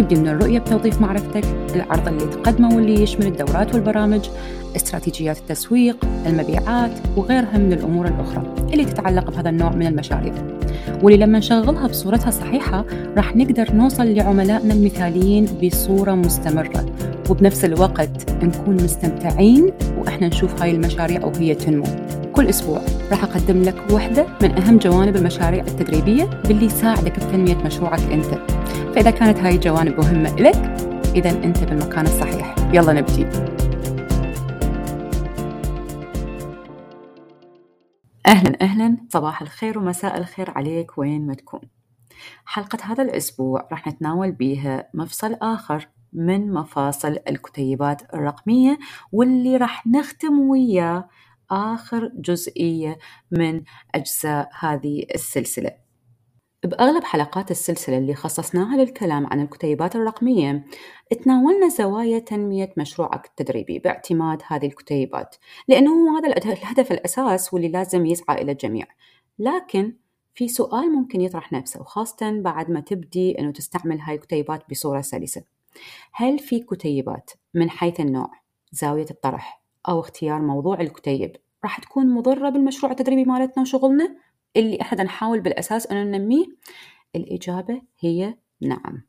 تبدي من الرؤية بتوظيف معرفتك العرض اللي تقدمه واللي يشمل الدورات والبرامج استراتيجيات التسويق المبيعات وغيرها من الأمور الأخرى اللي تتعلق بهذا النوع من المشاريع. واللي لما نشغلها بصورتها الصحيحة راح نقدر نوصل لعملائنا المثاليين بصورة مستمرة. وبنفس الوقت نكون مستمتعين وإحنا نشوف هاي المشاريع وهي تنمو. كل أسبوع راح أقدم لك واحدة من أهم جوانب المشاريع التدريبية باللي يساعدك بتنمية مشروعك أنت. فإذا كانت هاي الجوانب مهمة لك إذا أنت بالمكان الصحيح. يلا نبتدي أهلا أهلا. صباح الخير ومساء الخير عليك. وين ما تكون. حلقة هذا الأسبوع راح نتناول بيها مفصل آخر من مفاصل الكتيبات الرقمية واللي راح نختم وياه آخر جزئية من أجزاء هذه السلسلة. بأغلب حلقات السلسلة اللي خصصناها للكلام عن الكتيبات الرقمية تناولنا زوايا تنمية مشروعك التدريبي باعتماد هذه الكتيبات لأنه هذا الهدف الأساس واللي لازم يسعى إلى الجميع. لكن في سؤال ممكن يطرح نفسه وخاصة بعد ما تبدي أنه تستعمل هاي الكتيبات بصورة سلسة. هل في كتيبات من حيث النوع زاوية الطرح أو اختيار موضوع الكتيب. راح تكون مضرة بالمشروع التدريبي مالتنا وشغلنا اللي إحنا نحاول بالأساس أنه ننميه. الإجابة هي نعم.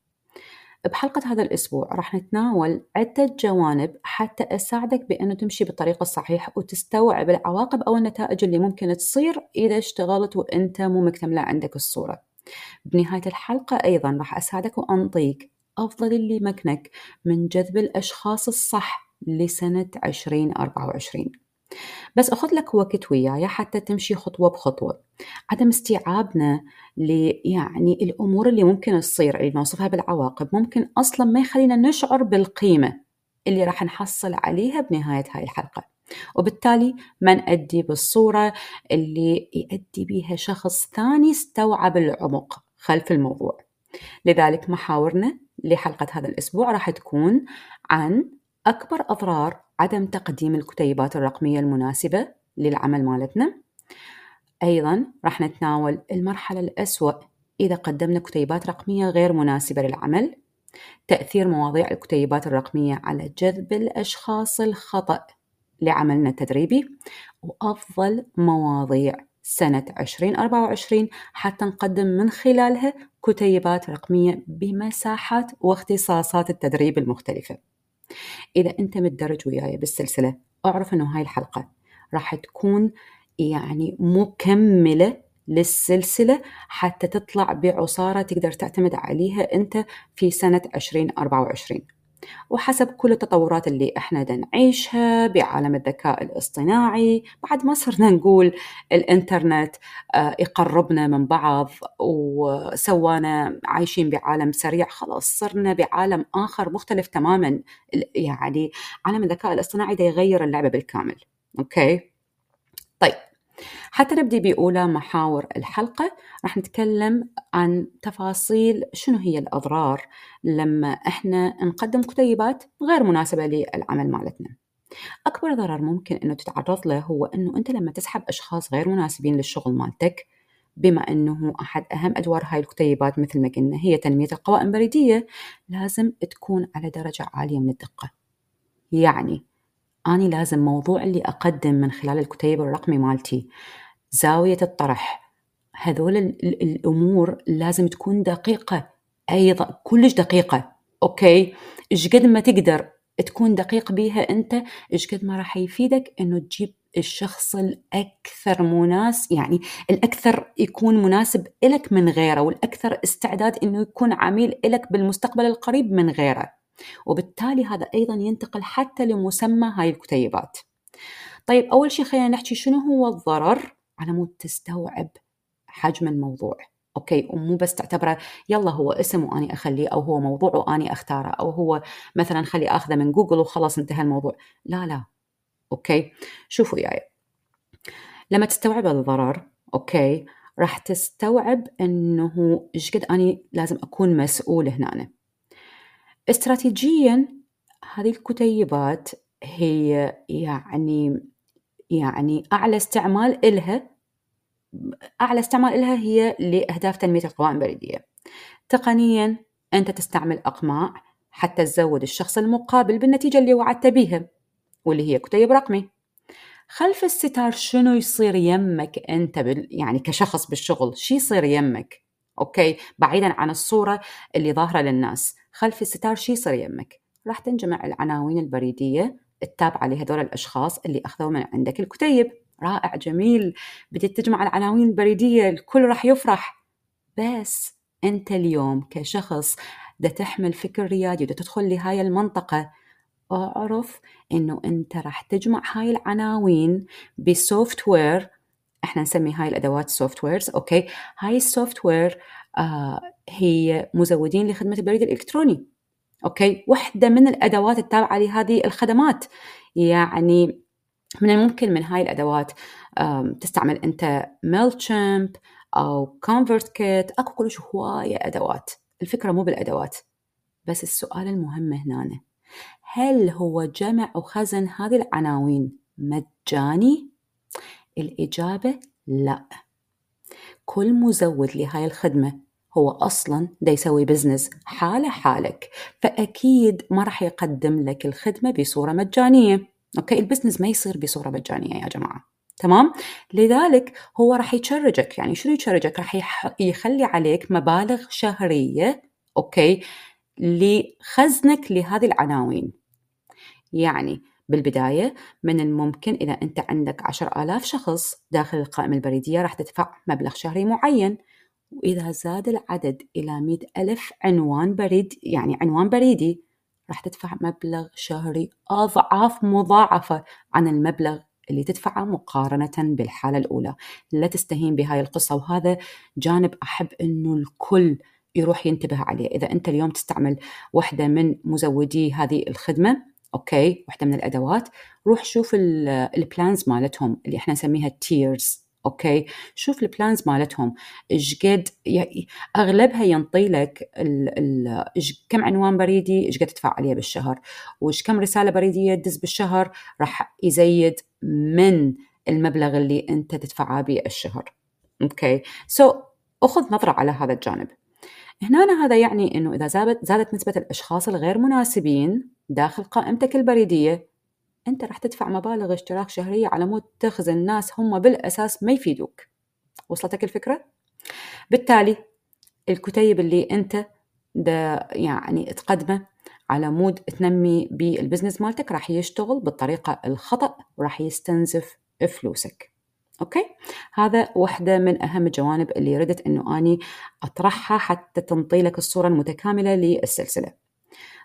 بحلقة هذا الأسبوع راح نتناول عدة جوانب حتى أساعدك بأنه تمشي بالطريقة الصحيحة وتستوعب العواقب أو النتائج اللي ممكن تصير إذا اشتغلت وأنت مو مكتملة عندك الصورة. بنهاية الحلقة أيضا راح أساعدك وأنطيك أفضل اللي مكنك من جذب الأشخاص الصح لسنة 2024 بس أخذ لك وقت وياي حتى تمشي خطوة بخطوة. عدم استيعابنا يعني الأمور اللي ممكن تصير اللي نوصفها بالعواقب ممكن أصلا ما يخلينا نشعر بالقيمة اللي راح نحصل عليها بنهاية هاي الحلقة. وبالتالي ما نأدي بالصورة اللي يأدي بيها شخص ثاني استوعب العمق خلف الموضوع. لذلك محاورنا لحلقة هذا الأسبوع راح تكون عن أكبر أضرار عدم تقديم الكتيبات الرقمية المناسبة للعمل مالتنا. أيضا راح نتناول المرحلة الأسوأ إذا قدمنا كتيبات رقمية غير مناسبة للعمل. تأثير مواضيع الكتيبات الرقمية على جذب الأشخاص الخطأ لعملنا التدريبي. وأفضل مواضيع سنة 2024 حتى نقدم من خلالها كتيبات رقمية بمساحات واختصاصات التدريب المختلفة. إذا أنت متدرج وياي بالسلسلة أعرف أنه هاي الحلقة راح تكون يعني مكملة للسلسلة حتى تطلع بعصارة تقدر تعتمد عليها أنت في سنة 2024 وحسب كل التطورات اللي إحنا نعيشها بعالم الذكاء الاصطناعي. بعد ما صرنا نقول الإنترنت يقربنا من بعض وسوانا عايشين بعالم سريع خلاص صرنا بعالم آخر مختلف تماما. يعني عالم الذكاء الاصطناعي دا يغير اللعبة بالكامل. أوكي؟ طيب. حتى نبدي بأولى محاور الحلقة. راح نتكلم عن تفاصيل شنو هي الأضرار لما إحنا نقدم كتيبات غير مناسبة للعمل مالتنا. أكبر ضرر ممكن أنه تتعرض له هو أنه أنت لما تسحب أشخاص غير مناسبين للشغل مالتك بما أنه أحد أهم أدوار هاي الكتيبات مثل ما قلنا هي تنمية القوائم البريدية لازم تكون على درجة عالية من الدقة. يعني أني لازم موضوع اللي أقدم من خلال الكتيب الرقمي مالتي. زاوية الطرح. هذول الأمور لازم تكون دقيقة. أيضا كلش دقيقة. okay؟ إيش قد ما تقدر تكون دقيق بيها أنت إيش قد ما راح يفيدك إنه تجيب الشخص الأكثر مناسب يعني الأكثر يكون مناسب إلك من غيره والأكثر استعداد إنه يكون عميل إلك بالمستقبل القريب من غيره. وبالتالي هذا أيضا ينتقل حتى لمسمى هاي الكتيبات. طيب أول شيء خلينا نحكي شنو هو الضرر على مود تستوعب حجم الموضوع. okay ومو بس تعتبره يلا هو اسم وأني أخليه أو هو موضوع وأني أختاره أو هو مثلا خلي أخذه من جوجل وخلاص انتهى الموضوع. لا لا. okay شوفوا وياي لما تستوعب الضرر okay راح تستوعب إنه إيش قد أني لازم أكون مسؤول هنا. استراتيجيا هذه الكتيبات هي يعني يعني أعلى استعمال إلها أعلى استعمال إلها هي لأهداف تنمية القوائم البريديه تقنيا أنت تستعمل أقماع حتى تزود الشخص المقابل بالنتيجة اللي وعدت بيها واللي هي كتيب رقمي. خلف الستار شنو يصير يمك أنت بال... يعني كشخص بالشغل؟ شي يصير يمك؟ okay بعيدا عن الصورة اللي ظاهرة للناس. خلف الستار شي يصير يمك؟ راح تنجمع العناوين البريدية التابعة لهذول الأشخاص اللي أخذوا من عندك الكتيب. رائع جميل. بديت تجمع العناوين البريدية الكل راح يفرح. بس أنت اليوم كشخص دا تحمل فكر ريادي ودا تدخل لهاي المنطقة. أعرف إنه أنت راح تجمع هاي العناوين ب software إحنا نسمي هاي الأدوات softwares okay؟ هاي ال software آه هي مزودين لخدمة البريد الإلكتروني. okay؟ واحدة من الأدوات التابعة لهذه الخدمات. يعني من الممكن من هاي الأدوات تستعمل أنت ميل أو ConvertKit. أكو كلش هواية أدوات. الفكرة مو بالأدوات بس السؤال المهم هنا هل هو جمع وخزن هذه العناوين مجاني؟ الإجابة لا. كل مزود لهاي الخدمة هو أصلا دا يسوي business حاله حالك فأكيد ما راح يقدم لك الخدمة بصورة مجانية. okay؟ ال business ما يصير بصورة مجانية يا جماعة. تمام؟ لذلك هو راح يشرجك يعني شنو يشرجك؟ راح يخلي عليك مبالغ شهرية okay؟ لخزنك لهذه العناوين. يعني بالبداية من الممكن إذا أنت عندك عشر آلاف شخص داخل القائمة البريدية راح تدفع مبلغ شهري معين. وإذا زاد العدد إلى مئة ألف عنوان بريد يعني عنوان بريدي راح تدفع مبلغ شهري أضعاف مضاعفة عن المبلغ اللي تدفعه مقارنة بالحالة الأولى. لا تستهين بهاي القصة وهذا جانب أحب أنه الكل يروح ينتبه عليه. إذا أنت اليوم تستعمل واحدة من مزودي هذه الخدمة okay واحدة من الأدوات روح شوف ال plans مالتهم اللي إحنا نسميها tiers okay؟ شوف ال plans مالتهم. إيش قد أغلبها ينطي لك ال كم عنوان بريدي إيش قد تدفع عليه بالشهر. وإيش كم رسالة بريديه تدز بالشهر راح يزيد من المبلغ اللي أنت تدفعه بالشهر. okay؟ so, أخذ نظرة على هذا الجانب. هنا هذا يعني إنه إذا زادت زادت نسبة الأشخاص الغير مناسبين داخل قائمتك البريدية أنت راح تدفع مبالغ اشتراك شهرية على مود تخزن ناس هم بالأساس ما يفيدوك. وصلتك الفكرة؟ بالتالي الكتيب اللي أنت دا يعني تقدمه على مود تنمي بال business مالتك راح يشتغل بالطريقة الخطأ وراح يستنزف فلوسك. okay؟ هذا واحدة من أهم الجوانب اللي ردت إنه أني أطرحها حتى تنطي لك الصورة المتكاملة للسلسلة.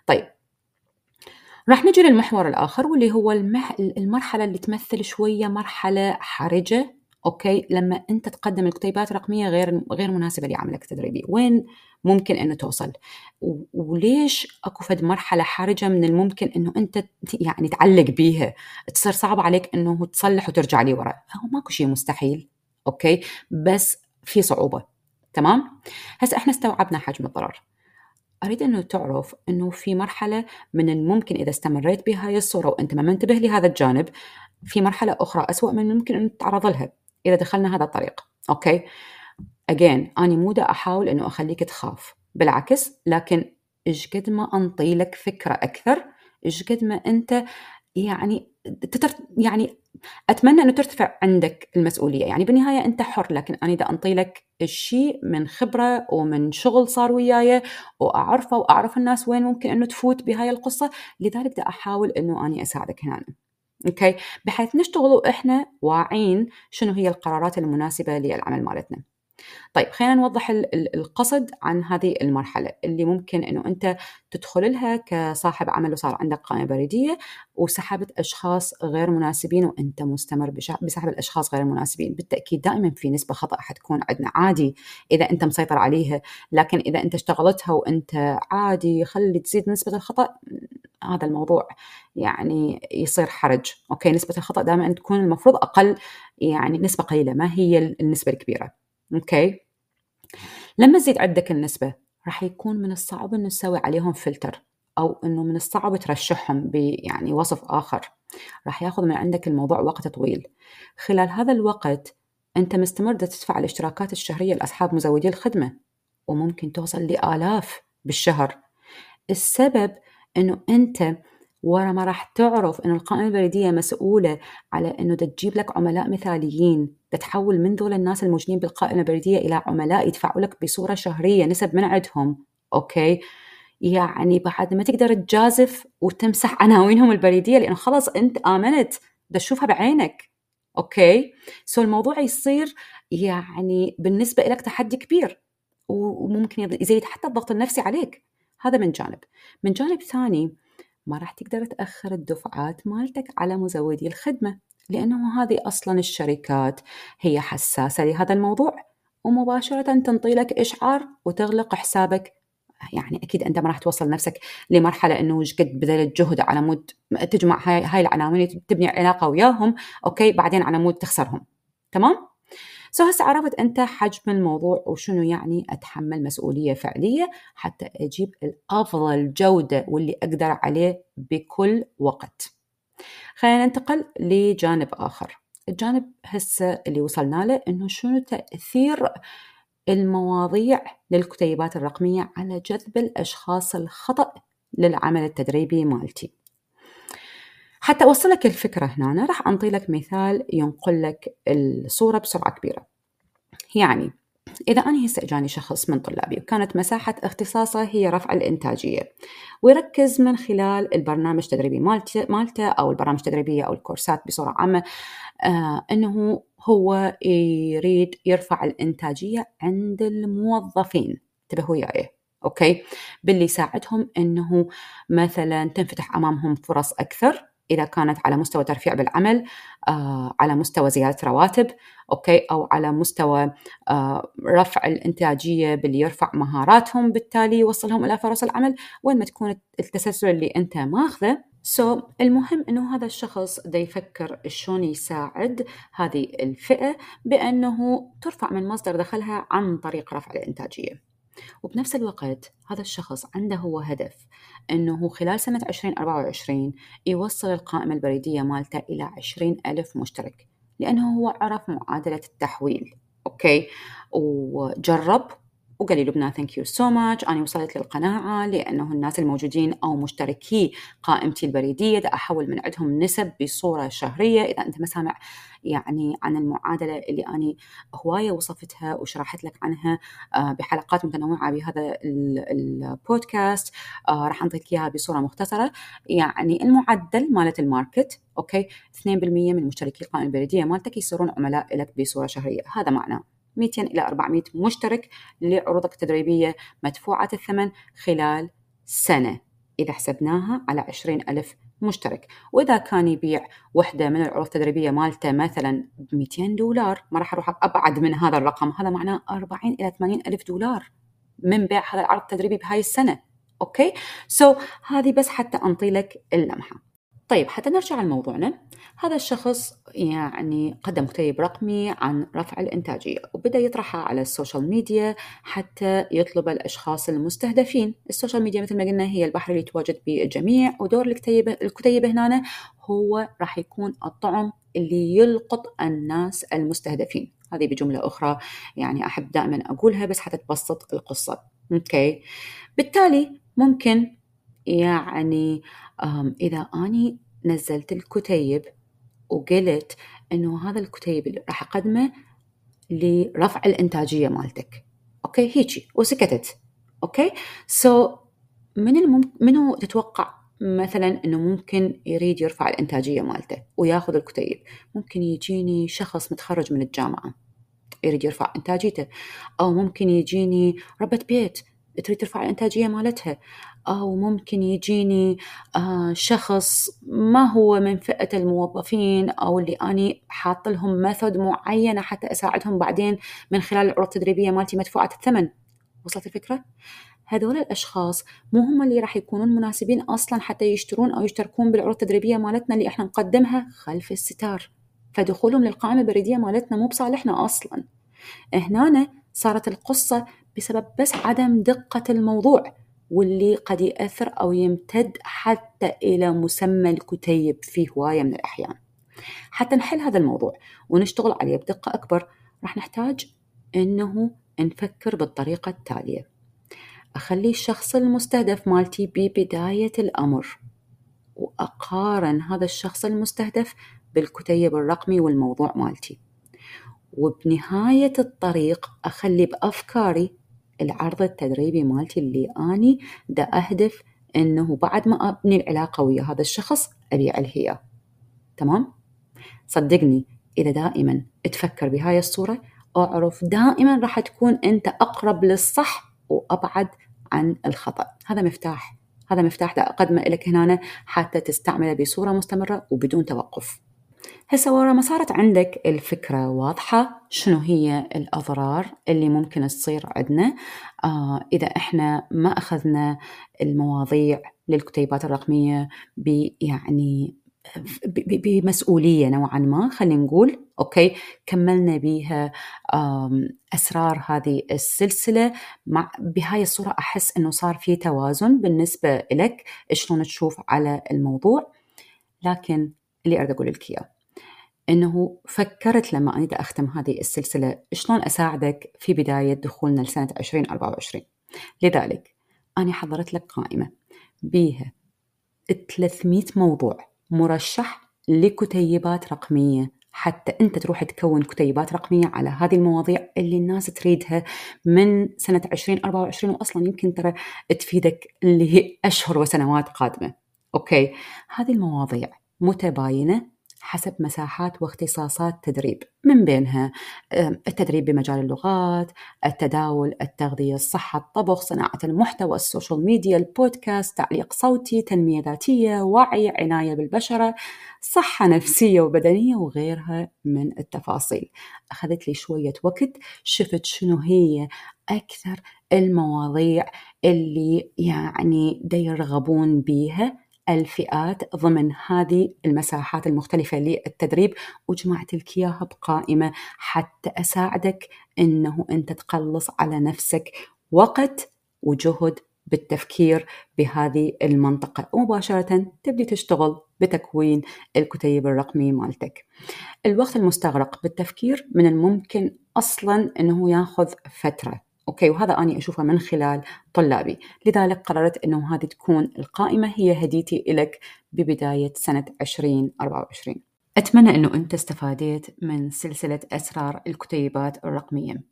طيب راح نجي للمحور الآخر واللي هو المح... المرحلة اللي تمثل شوية مرحلة حرجة. okay؟ لما أنت تقدم الكتيبات رقميه غير غير مناسبة لعملك التدريبي. وين ممكن إنه توصل؟ وليش أكو فد مرحلة حرجة من الممكن إنه أنت يعني تعلق بيها؟ تصير صعب عليك إنه تصلح وترجع لي ورا. هو ماكو شيء مستحيل. okay؟ بس في صعوبة. تمام؟ هسه إحنا استوعبنا حجم الضرر. أريد أنه تعرف أنه في مرحلة من الممكن إذا استمريت بهاي الصورة وأنت ما منتبه لهذا الجانب في مرحلة أخرى أسوأ من الممكن أن تتعرض لها إذا دخلنا هذا الطريق. أوكي؟ أجين أنا مو دا أحاول أنه أخليك تخاف. بالعكس لكن إيش قد ما أنطي لك فكرة أكثر إيش قد ما أنت يعني يعني أتمنى إنه ترتفع عندك المسؤولية. يعني بالنهاية أنت حر لكن أنا إذا أنطي لك الشيء من خبرة ومن شغل صار وياي وأعرفه وأعرف الناس وين ممكن إنه تفوت بهاي القصة لذلك بدي أحاول إنه أني أساعدك هنا. أوكي؟ بحيث نشتغل وإحنا واعين شنو هي القرارات المناسبة للعمل مالتنا. طيب خلينا نوضح القصد عن هذه المرحلة اللي ممكن أنه أنت تدخل لها كصاحب عمل وصار عندك قائمة بريدية وسحبت أشخاص غير مناسبين وأنت مستمر بسحب الأشخاص غير المناسبين بالتأكيد دائما في نسبة خطأ حتكون عندنا عادي إذا أنت مسيطر عليها لكن إذا أنت اشتغلتها وأنت عادي خلي تزيد نسبة الخطأ هذا الموضوع يعني يصير حرج. okay نسبة الخطأ دائما تكون المفروض أقل يعني نسبة قليلة ما هي النسبة الكبيرة. okay. لما تزيد عندك النسبة راح يكون من الصعب إنه تسوي عليهم فلتر أو إنه من الصعب ترشحهم بيعني وصف آخر. راح ياخذ من عندك الموضوع وقت طويل. خلال هذا الوقت أنت مستمر تدفع الاشتراكات الشهرية لأصحاب مزودي الخدمة وممكن توصل لآلاف بالشهر. السبب إنه أنت ورا ما راح تعرف إنه القائمة البريديه مسؤولة على إنه تجيب لك عملاء مثاليين تتحول من ذول الناس الموجودين بالقائمة البريديه إلى عملاء يدفعوا لك بصورة شهرية نسب من عندهم أوكي؟ يعني بعد ما تقدر تجازف وتمسح عناوينهم البريديه لأنه خلاص أنت آمنت تشوفها بعينك okay؟ so الموضوع يصير يعني بالنسبة لك تحدي كبير وممكن يزيد حتى الضغط النفسي عليك هذا من جانب. من جانب ثاني ما راح تقدر تأخر الدفعات مالتك على مزودي الخدمة لأنه هذه أصلا الشركات هي حساسة لهذا الموضوع ومباشرة تنطي لك إشعار وتغلق حسابك يعني أكيد أنت ما راح توصل نفسك لمرحلة أنه قد بذلت جهد على مود تجمع هاي, هاي العناوين تبني علاقة وياهم okay بعدين على مود تخسرهم تمام؟ so هسه عرفت أنت حجم الموضوع وشنو يعني أتحمل مسؤولية فعلية حتى أجيب الأفضل جودة واللي أقدر عليه بكل وقت. خلينا ننتقل لجانب آخر. الجانب هسه اللي وصلنا له إنه شنو تأثير المواضيع للكتيبات الرقمية على جذب الأشخاص الخطأ للعمل التدريبي مالتي. حتى أوصل لك الفكرة هنا راح أنطي لك مثال ينقل لك الصورة بسرعة كبيرة. يعني إذا أنا هسه إجاني شخص من طلابي وكانت مساحة اختصاصه هي رفع الإنتاجية ويركز من خلال البرنامج التدريبي مالته أو البرامج التدريبية أو الكورسات بصورة عامة آه أنه هو يريد يرفع الإنتاجية عند الموظفين. انتبهوا وياي okay؟ باللي يساعدهم أنه مثلا تنفتح أمامهم فرص أكثر. إذا كانت على مستوى ترفيع بالعمل آه، على مستوى زيادة رواتب okay؟ أو على مستوى آه، رفع الإنتاجية باللي يرفع مهاراتهم بالتالي يوصلهم إلى فرص العمل. وين ما تكون التسلسل اللي أنت ماخذه so, المهم إنه هذا الشخص دا يفكر شلون يساعد هذه الفئة بأنه ترفع من مصدر دخلها عن طريق رفع الإنتاجية. وبنفس الوقت هذا الشخص عنده هو هدف أنه خلال سنة 2024 يوصل القائمة البريدية مالته إلى 20 ألف مشترك لأنه هو عرف معادلة التحويل okay؟ وجرب وقال لي لبنى thank you so much أنا وصلت للقناعة لأنه الناس الموجودين أو مشتركي قائمتي البريدية دا أحول من عندهم نسب بصورة شهرية. إذا أنت ما سامع يعني عن المعادلة اللي أنا هواية وصفتها وشرحت لك عنها آه، بحلقات متنوعة بهذا البودكاست آه، راح أنطيك إياها بصورة مختصرة. يعني المعدل مالت ال market okay 2% من مشتركي القائمه البريدية مالتك يصيرون عملاء لك بصورة شهرية. هذا معناه. 200 إلى 400 مشترك لعروضك التدريبية مدفوعة الثمن خلال سنة. إذا حسبناها على 20 ألف مشترك. وإذا كان يبيع وحدة من العروض التدريبية مالته مثلا ب 200 دولار ما راح أروح أبعد من هذا الرقم. هذا معناه 40 إلى 80 ألف دولار من بيع هذا العرض التدريبي بهاي السنة. okay؟ so, هذه بس حتى أنطي لك اللمحة. طيب حتى نرجع لموضوعنا. هذا الشخص يعني قدم كتيب رقمي عن رفع الإنتاجية وبدأ يطرحها على ال social media حتى يطلب الأشخاص المستهدفين. ال social media مثل ما قلنا هي البحر اللي يتواجد بالجميع ودور الكتيب الكتيب هنا هو راح يكون الطعم اللي يلقط الناس المستهدفين. هذه بجملة أخرى يعني أحب دائما أقولها بس حتى تبسط القصة. okay. بالتالي ممكن يعني إذا أني نزلت الكتيب وقلت إنه هذا الكتيب اللي راح أقدمه لرفع الإنتاجية مالتك. okay؟ هيجي. وسكتت. okay؟ so, من المم... منو تتوقع مثلا إنه ممكن يريد يرفع الإنتاجية مالته وياخذ الكتيب؟ ممكن يجيني شخص متخرج من الجامعة يريد يرفع إنتاجيته. أو ممكن يجيني ربة بيت تريد ترفع الإنتاجية مالتها. أو ممكن يجيني آه شخص ما هو من فئة الموظفين أو اللي أني حاط لهم method معينة حتى أساعدهم بعدين من خلال العروض التدريبية مالتي مدفوعة الثمن. وصلت الفكرة؟ هذول الأشخاص مو هم اللي راح يكونون مناسبين أصلا حتى يشترون أو يشتركون بالعروض التدريبية مالتنا اللي إحنا نقدمها خلف الستار. فدخولهم للقائمة البريدية مالتنا مو بصالحنا أصلا. هنا صارت القصة بسبب بس عدم دقة الموضوع. واللي قد يأثر أو يمتد حتى إلى مسمى الكتيب في هواية من الأحيان. حتى نحل هذا الموضوع ونشتغل عليه بدقة أكبر راح نحتاج إنه نفكر بالطريقة التالية. أخلي الشخص المستهدف مالتي ببداية الأمر وأقارن هذا الشخص المستهدف بالكتيب الرقمي والموضوع مالتي. وبنهاية الطريق أخلي بأفكاري العرض التدريبي مالتي اللي أني دا أهدف إنه بعد ما أبني العلاقة ويا هذا الشخص أبيع له إياه تمام؟ صدقني إذا دائما تفكر بهاي الصورة أعرف دائما راح تكون أنت أقرب للصح وأبعد عن الخطأ. هذا مفتاح. هذا مفتاح دا أقدمه لك هنا حتى تستعمله بصورة مستمرة وبدون توقف. هسه ورا ما صارت عندك الفكرة واضحة شنو هي الأضرار اللي ممكن تصير عندنا. آه إذا إحنا ما أخذنا المواضيع للكتيبات الرقمية يعني بمسؤولية نوعا ما خلينا نقول أوكي كملنا بيها أسرار هذه السلسلة. مع بهاي الصورة أحس أنه صار في توازن بالنسبة لك شلون تشوف على الموضوع. لكن اللي أريد أقول لك إياه. إنه فكرت لما أنا أختم هذه السلسلة شلون أساعدك في بداية دخولنا لسنة 2024 لذلك أنا حضرت لك قائمة بيها 300 موضوع مرشح لكتيبات رقمية. حتى أنت تروح تكون كتيبات رقمية على هذه المواضيع اللي الناس تريدها من سنة 2024 واصلا يمكن ترى تفيدك اللي هي أشهر وسنوات قادمة. أوكي؟ هذه المواضيع متباينة حسب مساحات واختصاصات تدريب. من بينها التدريب بمجال اللغات التداول التغذية الصحة الطبخ صناعة المحتوى ال social media البودكاست تعليق صوتي تنمية ذاتية وعي عناية بالبشرة صحة نفسية وبدنية وغيرها من التفاصيل. أخذت لي شوية وقت شفت شنو هي أكثر المواضيع اللي يعني دا يرغبون بيها. الفئات ضمن هذه المساحات المختلفة للتدريب. وجمعت لك إياها بقائمة حتى أساعدك أنه أنت تقلص على نفسك وقت وجهد بالتفكير بهذه المنطقة. ومباشرة تبدي تشتغل بتكوين الكتيب الرقمي مالتك. الوقت المستغرق بالتفكير من الممكن أصلا أنه ياخذ فترة. أوكي وهذا أنا أشوفه من خلال طلابي. لذلك قررت أنه هذه تكون القائمة هي هديتي لك ببداية سنة 2024 أتمنى أنه أنت استفاديت من سلسلة أسرار الكتيبات الرقمية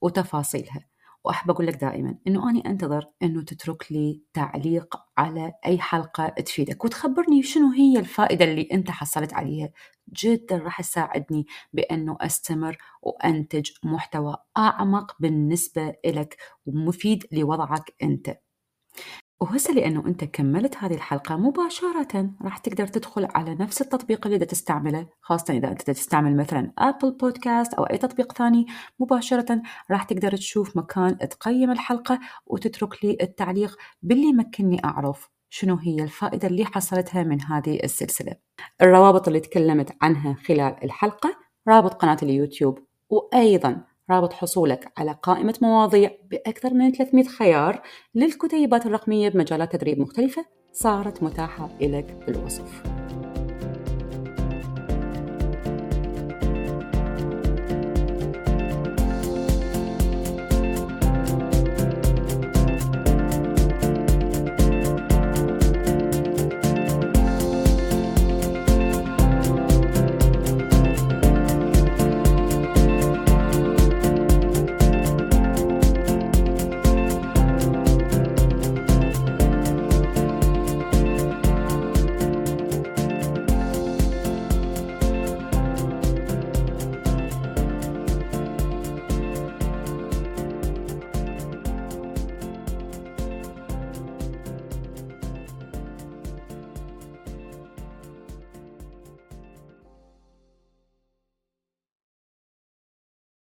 وتفاصيلها. وأحب أقول لك دائما أنه أنا أنتظر أنه تترك لي تعليق على أي حلقة تفيدك وتخبرني شنو هي الفائدة اللي أنت حصلت عليها. جدا راح تساعدني بأنه أستمر وأنتج محتوى أعمق بالنسبة لك ومفيد لوضعك أنت. وهسه لأنه أنت كملت هذه الحلقة مباشرة راح تقدر تدخل على نفس التطبيق اللي تستعمله خاصة إذا أنت تستعمل مثلا أبل بودكاست أو أي تطبيق ثاني مباشرة راح تقدر تشوف مكان تقيم الحلقة وتترك لي التعليق باللي يمكنني أعرف شنو هي الفائدة اللي حصلتها من هذه السلسلة. الروابط اللي تكلمت عنها خلال الحلقة رابط قناة اليوتيوب وأيضا رابط حصولك على قائمة مواضيع بأكثر من 300 خيار للكتيبات الرقمية بمجالات تدريب مختلفة صارت متاحة لك بالوصف.